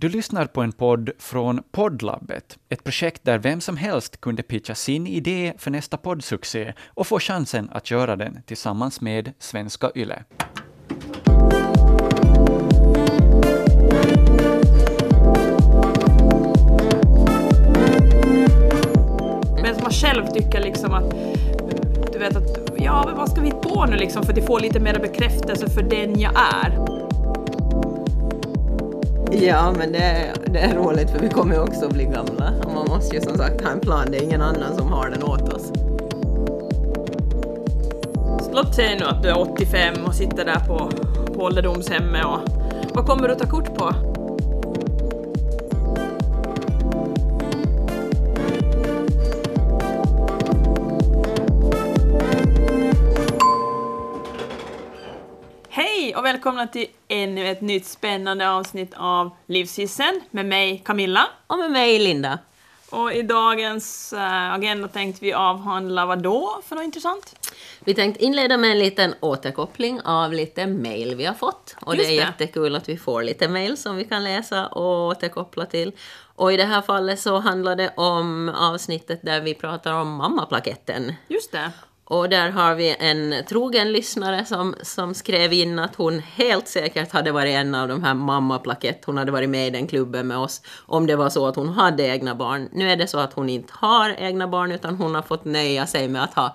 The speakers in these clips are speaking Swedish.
Du lyssnar på en podd från Poddlabbet, ett projekt där vem som helst kunde pitcha sin idé för nästa poddsuccé och få chansen att göra den tillsammans med Svenska Yle. Men som man själv tycker liksom att du vet att ja, men vad ska vi på nu liksom för att få lite mer bekräftelse för den jag är. Ja, men det är, det är roligt för vi kommer ju också att bli gamla och man måste ju som sagt ha en plan. Det är ingen annan som har den åt oss. Låt säga nu att du är 85 och sitter där på, på ålderdomshemmet och vad kommer du ta kort på? Och välkomna till ännu ett nytt spännande avsnitt av Livshissen med mig Camilla. Och med mig Linda. Och i dagens äh, agenda tänkte vi avhandla vad då för något intressant? Vi tänkte inleda med en liten återkoppling av lite mail vi har fått. Och Just det är det. jättekul att vi får lite mail som vi kan läsa och återkoppla till. Och i det här fallet så handlar det om avsnittet där vi pratar om mammaplaketten. Just det. Och där har vi en trogen lyssnare som, som skrev in att hon helt säkert hade varit en av de här mammaplakett. Hon hade varit med i den klubben med oss om det var så att hon hade egna barn. Nu är det så att hon inte har egna barn utan hon har fått nöja sig med att ha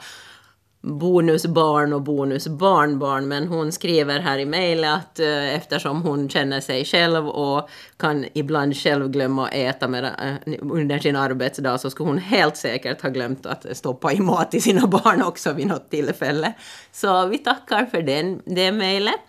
bonusbarn och bonusbarnbarn. Men hon skriver här i mejlet att eh, eftersom hon känner sig själv och kan ibland själv glömma att äta med, eh, under sin arbetsdag så skulle hon helt säkert ha glömt att stoppa i mat till sina barn också vid något tillfälle. Så vi tackar för den, det mejlet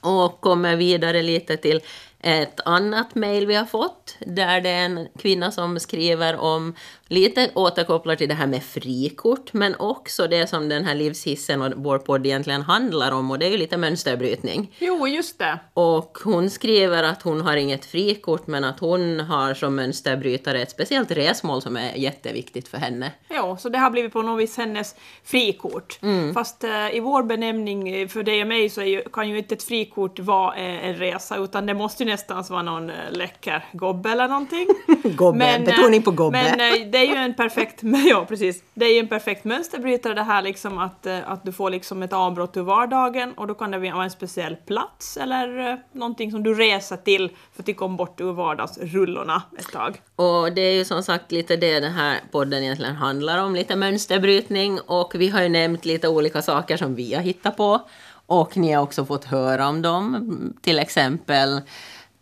och kommer vidare lite till ett annat mejl vi har fått där det är en kvinna som skriver om lite återkopplar till det här med frikort men också det som den här livshissen och vår podd egentligen handlar om och det är ju lite mönsterbrytning. Jo, just det. Och hon skriver att hon har inget frikort men att hon har som mönsterbrytare ett speciellt resmål som är jätteviktigt för henne. Jo, så det har blivit på något vis hennes frikort. Fast eh, i vår benämning eh, för dig och mig så ju, kan ju inte ett frikort vara eh, en resa utan det måste ju nästan vara någon eh, läcker gobbe eller någonting. Gobbe, eh, betoning på gobbe. Men det är ju en perfekt, ja precis, det är ju en perfekt mönsterbrytare det här liksom att, eh, att du får liksom ett avbrott ur vardagen och då kan det vara en speciell plats eller eh, någonting som du reser till för att du kom bort ur vardagsrullorna ett tag. Och det är ju som sagt lite det den här podden egentligen handlar om, lite mönsterbrytning och vi har ju nämnt lite olika saker som vi har hittat på och ni har också fått höra om dem, till exempel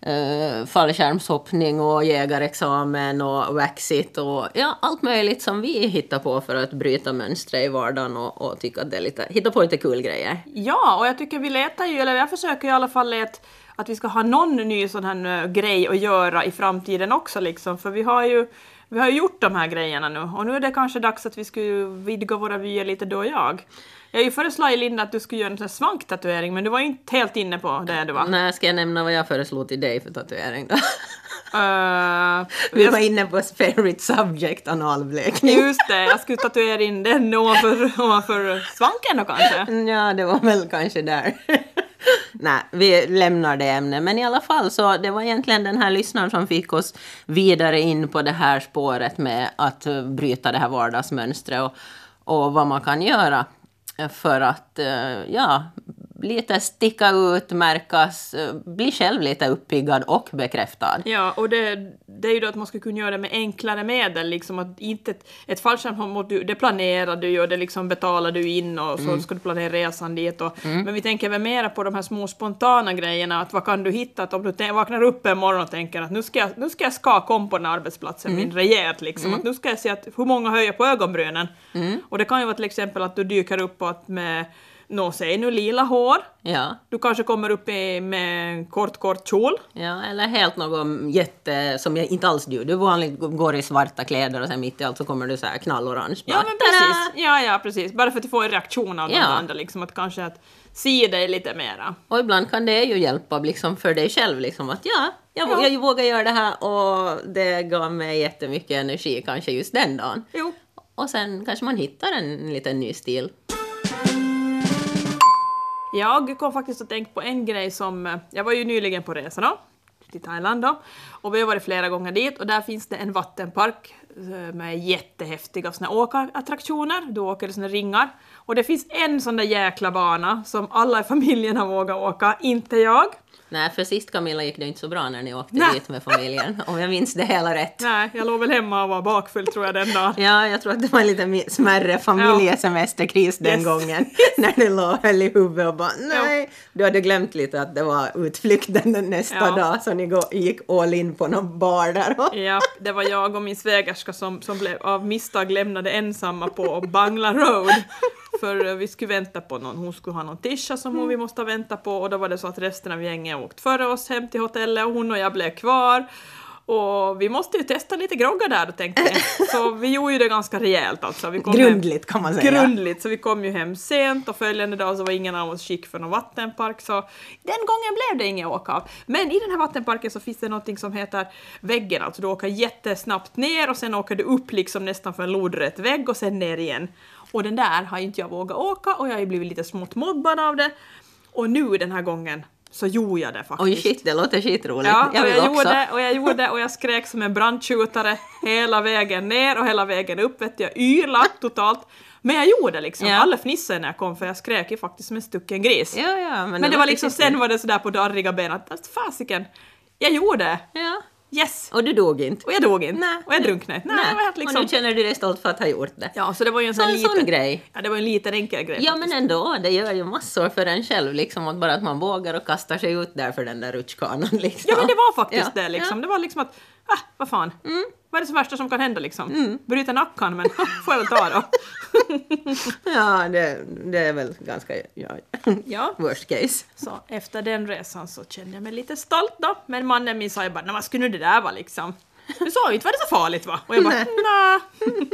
eh, fallskärmshoppning och jägarexamen och Waxit och ja, allt möjligt som vi hittar på för att bryta mönstret i vardagen och, och tycka att det är lite, hitta på lite kul grejer. Ja, och jag tycker vi letar ju, eller jag försöker i alla fall leta att vi ska ha någon ny sån här eh, grej att göra i framtiden också liksom, för vi har ju vi har ju gjort de här grejerna nu och nu är det kanske dags att vi skulle vidga våra vyer lite då och jag. Jag har ju Linda att du skulle göra en sån svanktatuering men du var ju inte helt inne på det du var. När ska jag nämna vad jag föreslog till dig för tatuering då? Uh, Vi var inne på favorite subject, analblekning. just det, jag skulle tatuera in den ovanför, ovanför svanken då kanske. Ja, det var väl kanske där. Nej, vi lämnar det ämnet. Men i alla fall, så det var egentligen den här lyssnaren som fick oss vidare in på det här spåret med att bryta det här vardagsmönstret och, och vad man kan göra för att, eh, ja, lite sticka ut, märkas, bli själv lite uppiggad och bekräftad. Ja, och det, det är ju då att man ska kunna göra det med enklare medel, liksom att inte ett, ett fallskärmshopp, du- det planerar du ju och det liksom betalar du in och så ska du planera resan dit och, men vi tänker väl mera på de här små spontana grejerna, att vad kan du hitta, att om du vaknar upp en morgon och tänker att nu ska jag, nu ska jag skaka om på den här arbetsplatsen min rejält liksom, att nu ska jag se att hur många höjer på ögonbrynen. Och det kan ju vara till exempel att du dyker upp att med, nå säg nu lila hår, Ja, du kanske kommer upp i, med en kort, kort kjol, ja, eller helt något jätte, som jag inte alls du. Du vanligt går i svarta kläder och sen mitt i allt så kommer du så här knallorange. Ja men precis, ja ja precis. Bara för att få en reaktion av de Ja. andra liksom att kanske att se dig lite mera. Och ibland kan det ju hjälpa liksom för dig själv liksom att ja, jag, Ja. jag vågar göra det här och det gav mig jättemycket energi kanske just den dagen. Jo. Och sen kanske man hittar en liten ny stil. Jag kom faktiskt att tänka på en grej som, eh, jag var ju nyligen på resa då. till Thailand då. Och vi har varit flera gånger dit och där finns det en vattenpark eh, med jättehäftiga såna åkattraktioner. Du åker i såna ringar. Och det finns en sån där jäkla bana som alla i familjen har vågat åka, inte jag. Nej, för sist Camilla gick det inte så bra när ni åkte Nej. dit med familjen, om jag minns det hela rätt. Nej, jag låg väl hemma och var bakfull tror jag den dagen. Ja, jag tror att det var en liten mi- smärre familjesemesterkris den Yes. gången. när det låg höll i huvudet och bara nej. Du hade glömt lite att det var utflykten nästa Ja. dag så ni gick all in på någon bar där. Ja, det var jag och min svägerska som, som blev av misstag lämnade ensamma på Bangla Road. För eh, vi skulle vänta på någon, hon skulle ha någon tisha som hon vi måste vänta på och då var det så att resten av gänget åkt före oss hem till hotellet och hon och jag blev kvar. Och vi måste ju testa lite groggar där tänkte vi. Så vi gjorde ju det ganska rejält alltså. Vi kom hem- grundligt kan man säga. Grundligt, så vi kom ju hem sent och följande dag så var ingen av oss skick för någon vattenpark så den gången blev det inget åka av. Men i den här vattenparken så finns det någonting som heter väggen, alltså du åker jättesnabbt ner och sen åker du upp liksom nästan för en lodrätt vägg och sen ner igen. Och den där har inte jag vågat åka och jag har ju blivit lite smått mobbad av det. Och nu den här gången så gjorde jag det faktiskt. Oj shit, det låter skitroligt. Ja, jag vill jag också. gjorde och jag gjorde och jag skrek som en brandskjutare hela vägen ner och hela vägen upp. Vet du, jag yrlade totalt. Men jag gjorde liksom. Ja. Alla fnissade när jag kom för jag skrek ju faktiskt som en stucken gris. Ja, ja, men, Men det var låter liksom, sen var det sådär på darriga ben att fasiken, jag gjorde det. Ja, Yes! och du dog inte. Och jag dog inte. Nej. Och jag drunknade. Nej, helt Och liksom... nu känner du dig stolt för att ha gjort det. Ja, så det var ju en Så sån en liten... sån grej. Ja, det var en liten enkel grej. Ja, men ändå, det gör ju massor för en själv, liksom, att bara att man vågar och kastar sig ut där för den där rutschkanan. Liksom. Ja men det var faktiskt Ja, det liksom. ja. Det var liksom att, ah, vad fan. Vad är det som värsta som kan hända liksom? Bryta nacken men får jag väl ta då. Ja, det, det är väl ganska ja, Ja. worst case. Så efter den resan så kände jag mig lite stolt då. Men mannen min sa ju bara, "Nå, vad skulle nu det där vara liksom? Du sa ju inte var det så farligt va? Och jag bara, Nej. nej.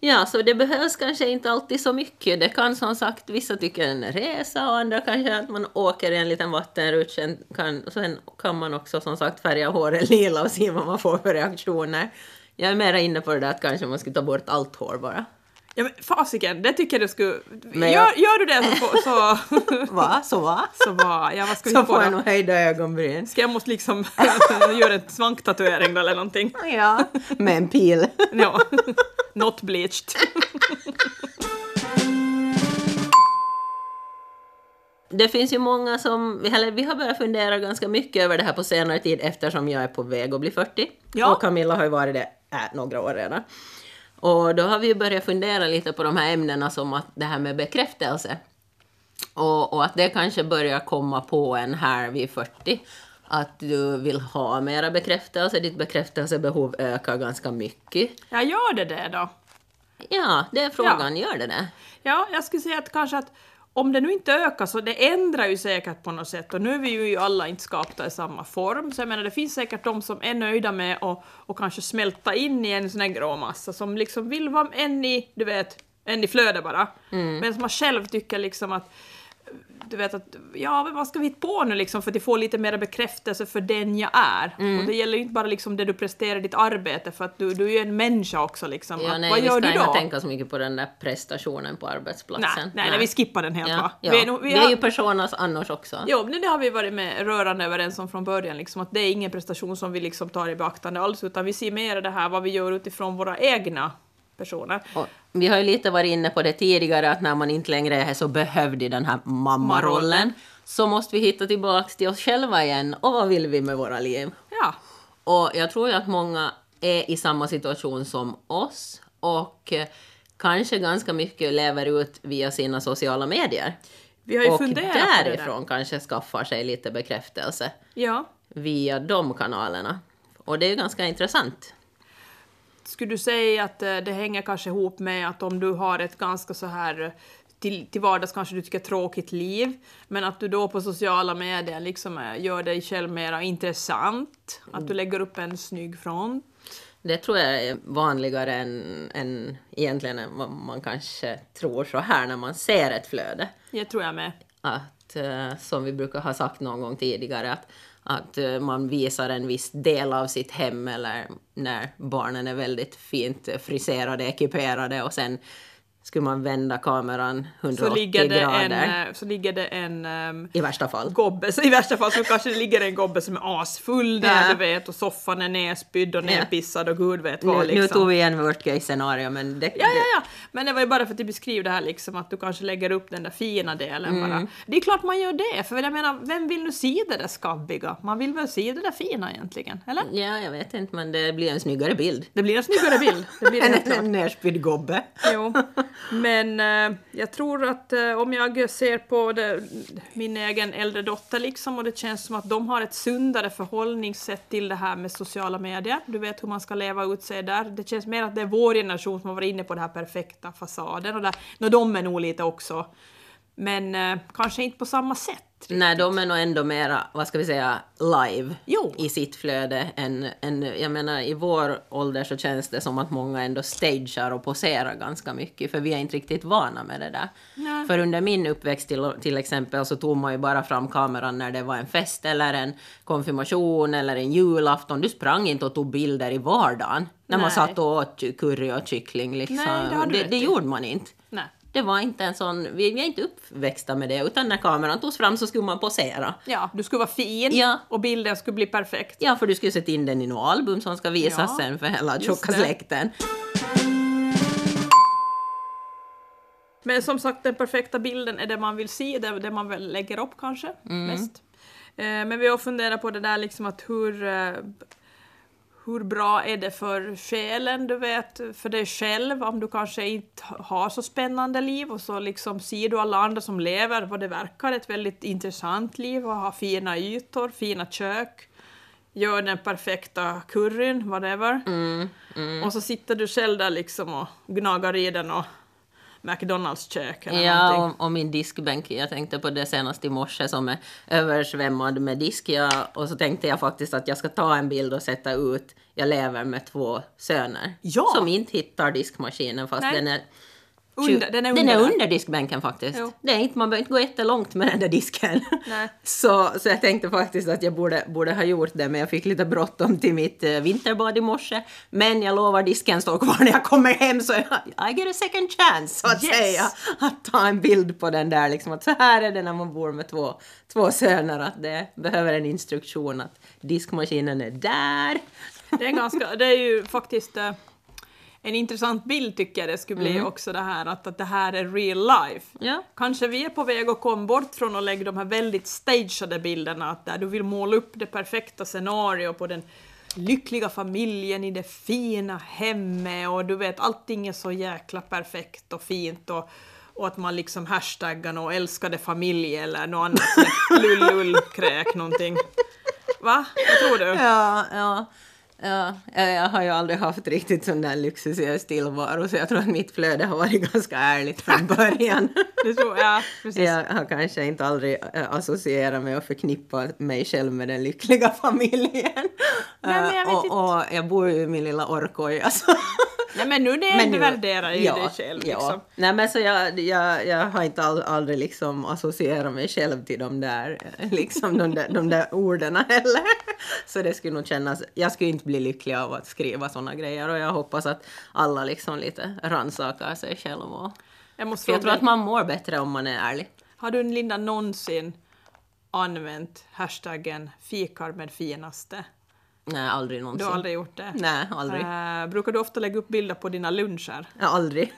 Ja, så det behövs kanske inte alltid så mycket. Det kan som sagt, vissa tycker en resa och andra kanske att man åker i en liten vattenrutsch. Sen kan, sen kan man också som sagt färga håret lila och se vad man får för reaktioner. Jag är mera inne på det där att kanske man skulle ta bort allt hår bara. Ja men fasiken, det tycker jag du skulle... Men gör, jag- gör du det så... så, Va? Så va? så vad, ja vad ska vi Så få får jag nog höjda ögonbryn. Ska jag måste liksom göra en svanktatuering eller någonting? Ja, med en pil. Ja. Not bleached. Det finns ju många som, eller vi har börjat fundera ganska mycket över det här på senare tid eftersom jag är på väg att bli 40. Ja. Och Camilla har ju varit det äh, några år redan. Och då har vi ju börjat fundera lite på de här ämnena som att det här med bekräftelse. Och, och att det kanske börjar komma på en här vid 40. Att du vill ha mera bekräftelse, ditt bekräftelsebehov ökar ganska mycket. Ja, gör det det då? Ja, det är frågan, gör det det? Ja, jag skulle säga att kanske att om det nu inte ökar så det ändrar ju säkert på något sätt. Och nu är vi ju alla inte skapta i samma form. Så jag menar det finns säkert de som är nöjda med att och kanske smälta in i en sån här grå massa som liksom vill vara en i, du vet, en i flödet bara. Men som man själv tycker liksom att du vet att, ja men vad ska vi hitta på nu liksom för att få lite mer bekräftelse för den jag är. Och det gäller ju inte bara liksom det du presterar i ditt arbete för att du, du är ju en människa också liksom. Ja, Att nej, vad vi gör ska du inte då? tänka så mycket på den där prestationen på arbetsplatsen. Nej, nej, nej, vi skippar den helt ja, va? Ja. Vi är, nog- vi har- är ju personas annars också. Jo, men det har vi varit med rörande överens om från början, liksom, att det är ingen prestation som vi liksom tar i beaktande alls, utan vi ser mer det här vad vi gör utifrån våra egna personer. Och vi har ju lite varit inne på det tidigare att när man inte längre är så behövd i den här mammarollen så måste vi hitta tillbaks till oss själva igen och vad vill vi med våra liv? Ja, Och jag tror ju att många är i samma situation som oss och eh, kanske ganska mycket lever ut via sina sociala medier. vi har ju och funderat på det där. därifrån kanske skaffar sig lite bekräftelse Ja. via de kanalerna. Och det är ju ganska intressant. Skulle du säga att eh, det hänger kanske ihop med att om du har ett ganska så här eh, till, till vardags kanske du tycker tråkigt liv, men att du då på sociala medier liksom eh, gör dig själv mera intressant, att du lägger upp en snygg front. Det tror jag är vanligare än, än egentligen än vad man kanske tror så här när man ser ett flöde. Det tror jag med. Att, som vi brukar ha sagt någon gång tidigare, att, att eh, man visar en viss del av sitt hem eller när barnen är väldigt fint friserade, ekiperade och sen skulle man vända kameran Så 180 ligger det grader. en, eh, så ligger det en ehm, I värsta fall. gobbe, så i värsta fall så kanske det ligger en gobbe som är asfull där Ja. du vet och soffan är nedspydd och Ja. nedpissad och gud vet vad Nu, liksom. nu tog vi igen worst case scenario men det, Ja, ja, ja. Men det var ju bara för att beskriva det här liksom att du kanske lägger upp den där fina delen Mm. bara. Det är klart man gör det, för jag menar, vem vill nu se det där skabbiga? Man vill väl se det där fina egentligen, eller? Ja, jag vet inte men det blir en snyggare bild. Det blir en snyggare bild, det blir klart. en nerspydd gobbe. Jo, men eh, jag tror att eh, om jag ser på det, min egen äldre dotter liksom och det känns som att de har ett sundare förhållningssätt till det här med sociala medier. Du vet hur man ska leva ut sig där. Det känns mer att det är vår generation som har varit inne på den här perfekta fasaden och där, no, de är nog lite också. Men eh, kanske inte på samma sätt. Nej, de är nog ändå mera, vad ska vi säga, live Jo. i sitt flöde än, än, jag menar i vår ålder så känns det som att många ändå stagear och poserar ganska mycket för vi är inte riktigt vana med det där. Nej. För under min uppväxt till, till exempel så tog man ju bara fram kameran när det var en fest eller en konfirmation eller en julafton. Du sprang inte och tog bilder i vardagen när man Nej. satt och åt curry och kyckling liksom. Nej, det det, det gjorde man inte. Det var inte en sån, vi, är inte uppväxta med det, utan när kameran togs fram så skulle man posera. Ja, du skulle vara fin Ja. och bilden skulle bli perfekt. Ja, för du skulle sätta in den i något album som ska visas Ja, sen för hela tjocka släkten. Men som sagt, den perfekta bilden är det man vill se, det, det man väl lägger upp kanske mest. Eh, men vi har funderat på det där liksom att hur, eh, hur bra är det för själen, du vet, för dig själv, om du kanske inte har så spännande liv och så liksom ser du alla andra som lever, vad det verkar ett väldigt intressant liv och har fina ytor, fina kök, gör den perfekta curryn, whatever. Och så sitter du själv där liksom och gnagar i den och McDonalds kök eller Ja, och, och min diskbänk, jag tänkte på det senast i morse som är översvämmad med disk. Jag, och så tänkte jag faktiskt att jag ska ta en bild och sätta ut. Jag lever med två söner Ja. som inte hittar diskmaskinen fast Nej. den är Under, den är den under. är där. under diskbänken faktiskt. Jo. Det är inte, man behöver inte gå jättelångt med den där disken. Nej. Så, så jag tänkte faktiskt att jag borde, borde ha gjort det, men jag fick lite bråttom till mitt eh, vinterbad i morse. Men jag lovar, disken står kvar när jag kommer hem, så jag, I get a second chance, så att Yes. säga. Att ta en bild på den där, liksom att så här är det när man bor med två, två söner, att det behöver en instruktion att diskmaskinen är där. Det är, ganska, det är ju faktiskt eh, en intressant bild tycker jag det skulle bli Mm. också det här att, att det här är real life. Ja. Kanske vi är på väg att komma bort från att lägga de här väldigt stageade bilderna, att där du vill måla upp det perfekta scenariot på den lyckliga familjen i det fina hemmet och du vet allting är så jäkla perfekt och fint och, och att man liksom hashtaggar och älskade familj eller något annat lullull-kräk någonting. Va? Vad tror du? Ja, ja. Ja, jag har ju aldrig haft riktigt sån där luxuös tillvaro så jag tror att mitt flöde har varit ganska ärligt från början. Det tror jag, precis. Jag har kanske inte aldrig äh, associerat mig och förknippat mig själv med den lyckliga familjen. Nej, jag Äh, och, och jag bor ju i min lilla orkoja. Så. Nej men nu det Men du nu- värderar ju ja, dig själv ja. liksom. Nej men så jag, jag, jag har inte all, aldrig liksom associerat mig själv till de där, eh, liksom de där, de där orden heller. Så det skulle nog kännas, jag skulle inte bli lycklig av att skriva såna grejer och jag hoppas att alla liksom lite rannsakar sig själv och Jag måste jag tror att man mår bättre om man är ärlig. har du Linda någonsin använt hashtaggen fikar med finaste? Nej, aldrig Du någonsin. har aldrig gjort det? Nej, aldrig. Eh, brukar du ofta lägga upp bilder på dina luncher? Ja, aldrig.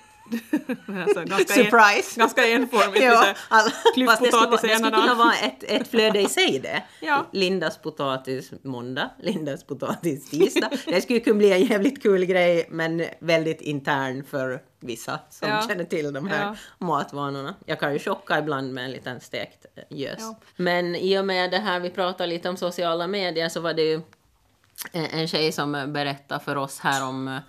Alltså, ganska Surprise! En, ganska enformigt. Ja, all, fast det skulle, det skulle kunna vara ett, ett flöde i sig det. Ja. Lindas potatis måndag, Lindas potatis tisdag. Det skulle kunna bli en jävligt kul grej men väldigt intern för vissa som Ja. känner till de här Ja. matvanorna. Jag kan ju chocka ibland med en liten stekt eh, gös. Ja. Men i och med det här vi pratar lite om sociala medier så var det ju en tjej som berättade för oss härom,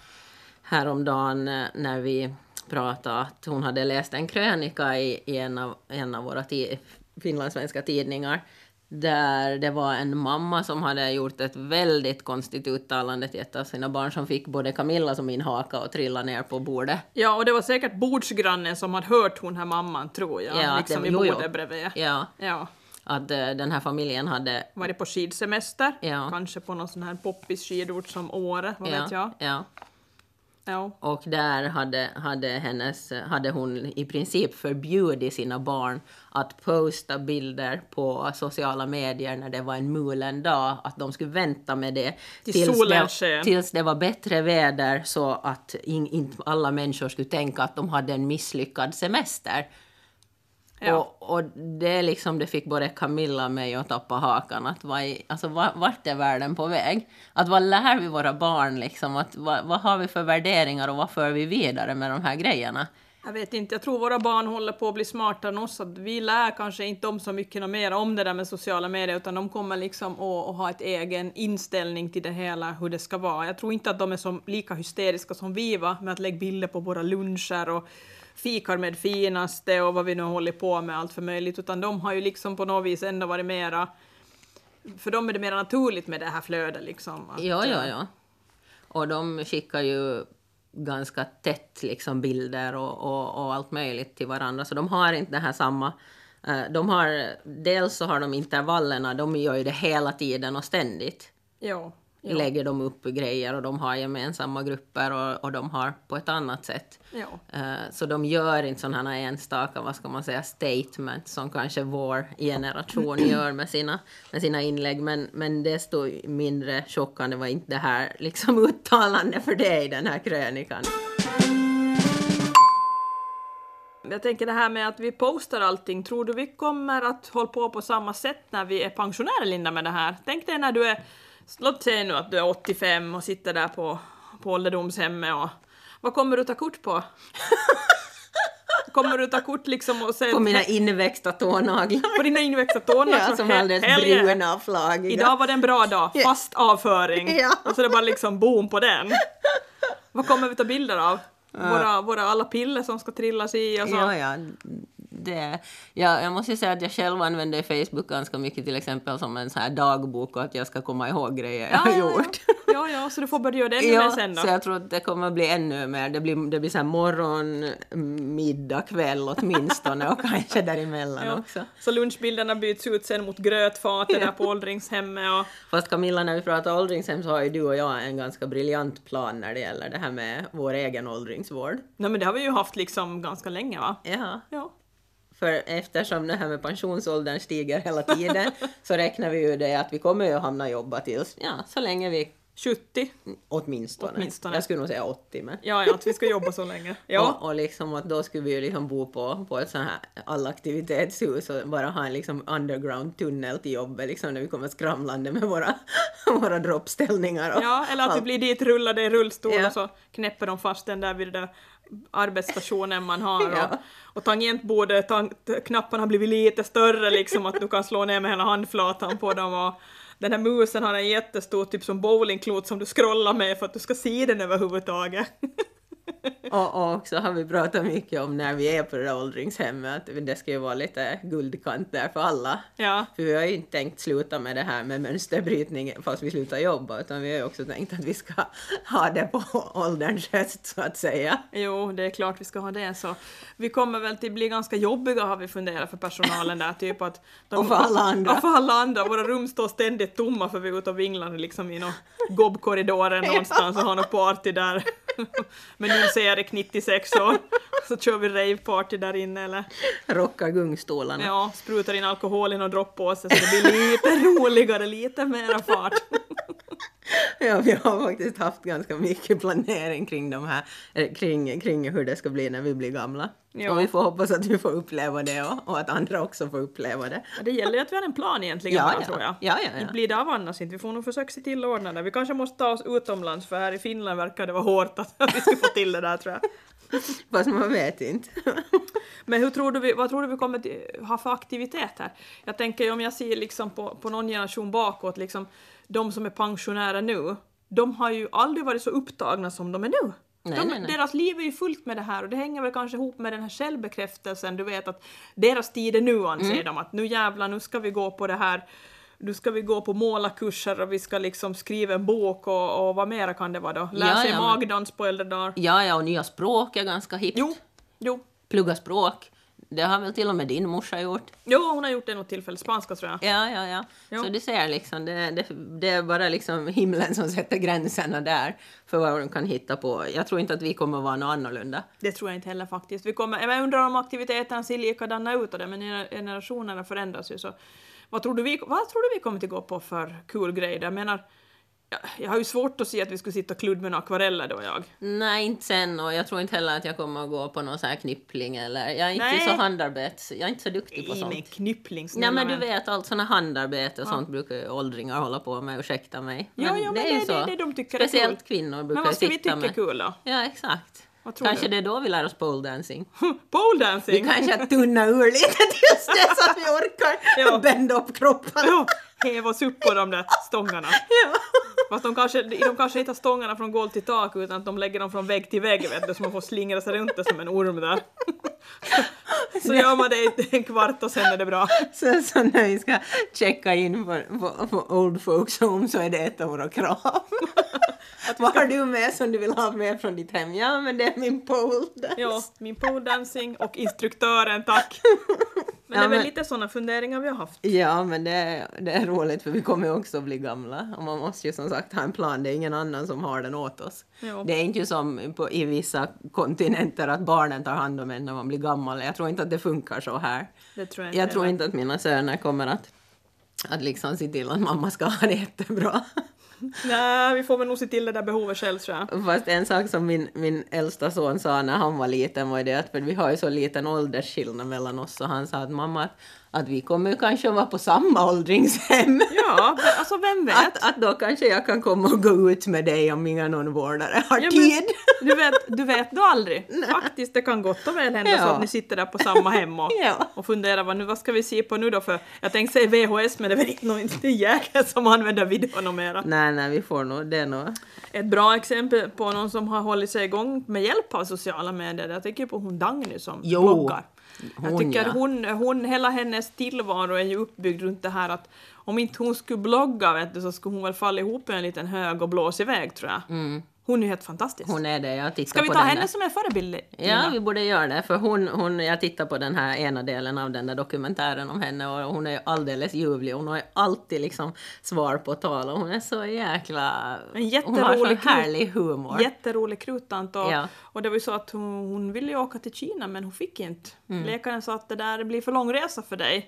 häromdagen eh, när vi pratade att hon hade läst en krönika i, i en, av, en av våra ti, finlandssvenska tidningar där det var en mamma som hade gjort ett väldigt konstigt uttalande till ett av sina barn som fick både Camilla som min haka och trilla ner på bordet. Ja, och det var säkert bordsgrannen som hade hört hon här mamman, tror jag. Ja, liksom det- i jo, jo. bordet bredvid. Ja, Ja. att eh, den här familjen hade... Varit på skidsemester, Ja. kanske på någon sån här poppis skidort som Åre, vad ja, vet jag. Ja. Ja. Och där hade, hade, hennes, hade hon i princip förbjudit sina barn att posta bilder på sociala medier när det var en mulen dag, att de skulle vänta med det Tills solen det, tills det var bättre väder så att in, inte alla människor skulle tänka att de hade en misslyckad semester. Ja. Och, och det liksom det fick både Camilla och mig att tappa hakan. Att vad, alltså, va- vart är världen på väg? Att vad lär vi våra barn liksom? Att, vad, vad har vi för värderingar och vad för vi vidare med de här grejerna? Jag vet inte, jag tror våra barn håller på att bli smartare än oss. Att vi lär kanske inte dem så mycket mer om det där med sociala medier, utan de kommer liksom att, att ha ett egen inställning till det hela, hur det ska vara. Jag tror inte att de är som, lika hysteriska som vi var med att lägga bilder på våra luncher och fikar med finaste och vad vi nu håller på med, allt för möjligt, utan de har ju liksom på något vis ändå varit mera för dem är det mer naturligt med det här flödet liksom. Att, Ja, ja, eh, ja. Och de skickar ju ganska tätt liksom bilder och, och, och allt möjligt till varandra. Så de har inte det här samma... eh, De har, dels så har de intervallerna, de gör ju det hela tiden och ständigt. Ja. Ja. Lägger de upp grejer och de har gemensamma grupper och, och de har på ett annat sätt. ja. Eh, Så de gör inte sådana här enstaka, vad ska man säga, statements som kanske vår generation gör med sina, med sina inlägg. Men, men desto mindre chockande var inte det här liksom uttalande för dig i den här krönikan. Jag tänker det här med att vi postar allting, tror du vi kommer att hålla på på samma sätt när vi är pensionärer, Linda, med det här? Tänk dig när du är, låt säga nu att du är 85 och sitter där på, på ålderdomshemmet och vad kommer du ta kort på? kommer du ta kort liksom och säga På mina inväxta tånaglar. på dina inväxta tårnar Ja, som alldeles bruna och flagiga. Idag var det en bra dag, fast avföring. Ja. Och så är det bara liksom boom på den. Vad kommer vi ta bilder av? Våra, våra alla piller som ska trillas i och så. Ja, ja. Det, ja, jag måste säga att jag själv använder Facebook ganska mycket till exempel som en sån här dagbok och att jag ska komma ihåg grejer jag har ja, gjort. Ja, ja, ja, så du får börja göra det ännu mer Ja, sen då. så jag tror att det kommer bli ännu mer. Det blir, det blir så här morgon, middag, kväll åtminstone och kanske däremellan Ja. också. Så lunchbilderna byts ut sen mot grötfatet där på åldringshemmet och Fast Camilla, när vi pratar åldringshem så har ju du och jag en ganska briljant plan när det gäller det här med vår egen åldringsvård. Nej men det har vi ju haft liksom ganska länge va? Ja, Ja för eftersom det här med pensionsåldern stiger hela tiden så räknar vi ju det att vi kommer ju att hamna jobba tills, ja, så länge vi 70. åtminstone. Åtminstone. Jag skulle nog säga 80 men. Ja, ja, att vi ska jobba så länge. Ja. Och, och liksom att då skulle vi ju liksom bo på, på ett sånt här allaktivitetshus och bara ha en liksom underground tunnel till jobbet liksom när vi kommer skramlande med våra, våra droppställningar och Ja, eller att vi allt. blir dit rullade i rullstol Ja. och så knäpper de fast den där vid den där arbetsstationen man har. Och, Ja. och tangentbordet, tang knapparna har blivit lite större liksom, att du kan slå ner med hela handflatan på dem. Och den här musen har en jättestor, typ som bowlingklot som du scrollar med för att du ska se den överhuvudtaget. Och, och också har vi pratat mycket om när vi är på det där åldringshemmet att det ska ju vara lite guldkant där för alla. ja. För vi har ju inte tänkt sluta med det här med mönsterbrytning fast vi slutar jobba utan vi har ju också tänkt att vi ska ha det på ålderns höst så att säga. Jo, det är klart vi ska ha det. Så vi kommer väl till bli ganska jobbiga har vi funderat för personalen där. Typ att de, Och för alla andra. Ja, för alla andra. Våra rum står ständigt tomma för vi är ute och vinglar liksom i någon gobbkorridoren någonstans och har något party där. Men nu ser Erik 96 och så kör vi raveparty där inne eller Rocka gungstolarna. ja, sprutar in alkohol i någon droppåse så det blir lite roligare, lite mera fart. Ja, vi har faktiskt haft ganska mycket planering kring, de här, kring, kring hur det ska bli när vi blir gamla. Ja. Och vi får hoppas att vi får uppleva det och, och att andra också får uppleva det. Ja, Det gäller ju att vi har en plan egentligen Ja, bara, ja. tror jag. Ja, ja, ja. Inte blir det av annars inte. Vi får nog försöka se till att ordna det. Vi kanske måste ta oss utomlands för här i Finland verkar det vara hårt att vi ska få till det där tror jag. Fast man vet inte. Men hur tror du vi, vad tror du vi kommer ha för aktivitet här? Jag tänker om jag ser liksom på, på någon generation bakåt, liksom, de som är pensionärer nu, de har ju aldrig varit så upptagna som de är nu. Nej, de, nej, nej. Deras liv är ju fullt med det här och det hänger väl kanske ihop med den här självbekräftelsen, du vet att deras tid är nu anser Mm. de att nu jävlar, nu ska vi gå på det här nu ska vi gå på målarkurser och vi ska liksom skriva en bok och, och vad mera kan det vara då? Lära Ja, sig ja, magdans på äldre dagar. Ja, ja, och nya språk är ganska hippt. Jo, jo, Plugga språk. Det har väl till och med din morsa gjort? Jo, hon har gjort det något tillfälle. Spanska tror jag. Ja, ja, ja. Jo. Så du ser liksom, det, det, det är bara liksom himlen som sätter gränserna där för vad de kan hitta på. Jag tror inte att vi kommer vara något annorlunda. Det tror jag inte heller faktiskt. Vi kommer, jag undrar om aktiviteterna ser likadana ut och det, men gener- generationerna förändras ju så. Vad tror du vi, vad tror du vi kommer att gå på för kul grejer? Jag menar, jag, har ju svårt att se att vi skulle sitta och kludda med några akvareller då jag. Nej, inte sen och jag tror inte heller att jag kommer att gå på någon sån här knippling eller jag är inte Nej. så handarbets, jag är inte så duktig på I med sånt. knyppling, Nej men du vet, allt såna handarbete och sånt brukar ju åldringar hålla på med, ursäkta mig. Ja, ja, men är ju det- det- det de tycker är kul. Speciellt kvinnor brukar Men vad ska vi sitta tycka är med. kul då? Ja, exakt. Kanske du? det är då vi lär oss pole dancing. Pole Vi kanske tunna ur lite tills det så att vi orkar Ja. bända upp kroppen. Ja, häva oss upp på de där stångarna. Ja. Fast de kanske, de kanske inte har stångarna från golv till tak utan att de lägger dem från vägg till vägg vet du, så man får slingra sig runt det som en orm där. Så gör man det en kvart och sen är det bra. Så, så när vi ska checka in på, på, på Old Folks Home så är det ett av våra krav. Vad har du med som du vill ha med från ditt hem? Ja, men det är min pole dance. Ja, min pole dancing och instruktören, tack. Men Ja, det är väl men- lite sådana funderingar vi har haft. Ja, men det är, det är roligt för vi kommer ju också bli gamla. Och man måste ju som sagt ha en plan. Det är ingen annan som har den åt oss. Ja. Det är inte ju som på, i vissa kontinenter att barnen tar hand om en när man blir gammal. Jag tror inte att det funkar så här. Det tror jag Jag tror inte att mina söner kommer att, att liksom se till att mamma ska ha det jättebra. Nej, vi får väl nog se till det där behovet själv tror jag. Fast en sak som min, min äldsta son sa när han var liten var ju det att för vi har ju så liten åldersskillnad mellan oss och han sa att mamma att, vi kommer kanske vara på samma åldringshem. Ja, men alltså vem vet? Att, att då kanske jag kan komma och gå ut med dig om inga någon vårdare har Ja, men- tid. Du vet, du vet då aldrig. Faktiskt, det kan gott och väl hända så Ja. att ni sitter där på samma hem och, Ja. och funderar vad, nu, vad ska vi se på nu då för jag tänkte säga VHS men det är väl inte någon jäkel som använder videon mera. Nej, nej, vi får nog det nog. Ett bra exempel på någon som har hållit sig igång med hjälp av sociala medier, jag tänker på hon Dagny som Jo, bloggar. Jag hon, tycker ja. hon, hon, hela hennes tillvaro är ju uppbyggd runt det här att om inte hon skulle blogga vet du, så skulle hon väl falla ihop i en liten hög och blåsa iväg tror jag. Hon är helt fantastisk. Mm. Hon är det, jag tittar Ska vi ta henne där. som en förebild? Ja, vi borde göra det. För hon, hon, jag tittar på den här ena delen av den där dokumentären om henne och hon är ju alldeles ljuvlig. Hon har ju alltid liksom svar på tal och hon är så jäkla... En hon har så jätterolig härlig humor. Jätterolig krutant och, Ja. och det var ju så att hon, hon ville ju åka till Kina men hon fick inte. Mm. Läkaren sa att det där blir för lång resa för dig.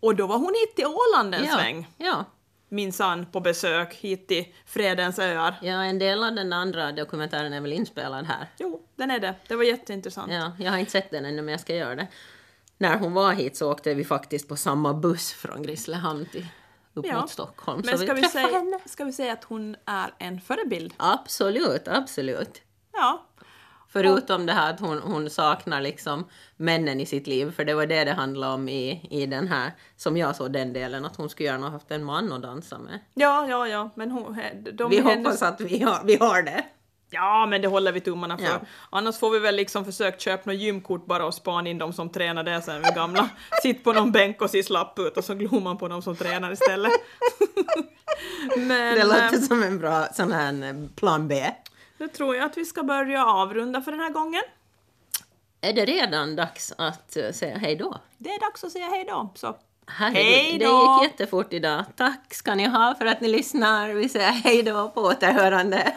Och då var hon hit till Åland en ja, sväng, ja, minsann på besök hit till Fredens öar. ja, en del av den andra dokumentären är väl inspelad här. Jo, den är det. Det var jätteintressant. Ja, jag har inte sett den ännu men jag ska göra det. När hon var hit så åkte vi faktiskt på samma buss från Grisslehamn till upp Ja. mot Stockholm. Men så ska vi, träffade säga, henne. ska vi säga att hon är en förebild? Absolut, absolut. Ja. Förutom det här att hon, hon saknar liksom männen i sitt liv, för det var det det handlade om i, i den här, som jag såg den delen, att hon skulle gärna ha haft en man att dansa med. Ja, ja, ja, men hon, de Vi hoppas hennes- att vi har, vi har det. Ja, men det håller vi tummarna för. Ja. Annars får vi väl liksom försöka köpa något gymkort bara och spana in de som tränar där sen vi gamla. Sitt på någon bänk och se slapp ut och så glor man på de som tränar istället. men Det låter eh, som en bra sån här eh, plan B. nu tror jag att vi ska börja avrunda för den här gången. Är det redan dags att eh, säga hej då? Det är dags att säga hej då. Så Hej det då! gick jättefort idag. Tack ska ni ha för att ni lyssnar. Vi säger hej då på återhörande.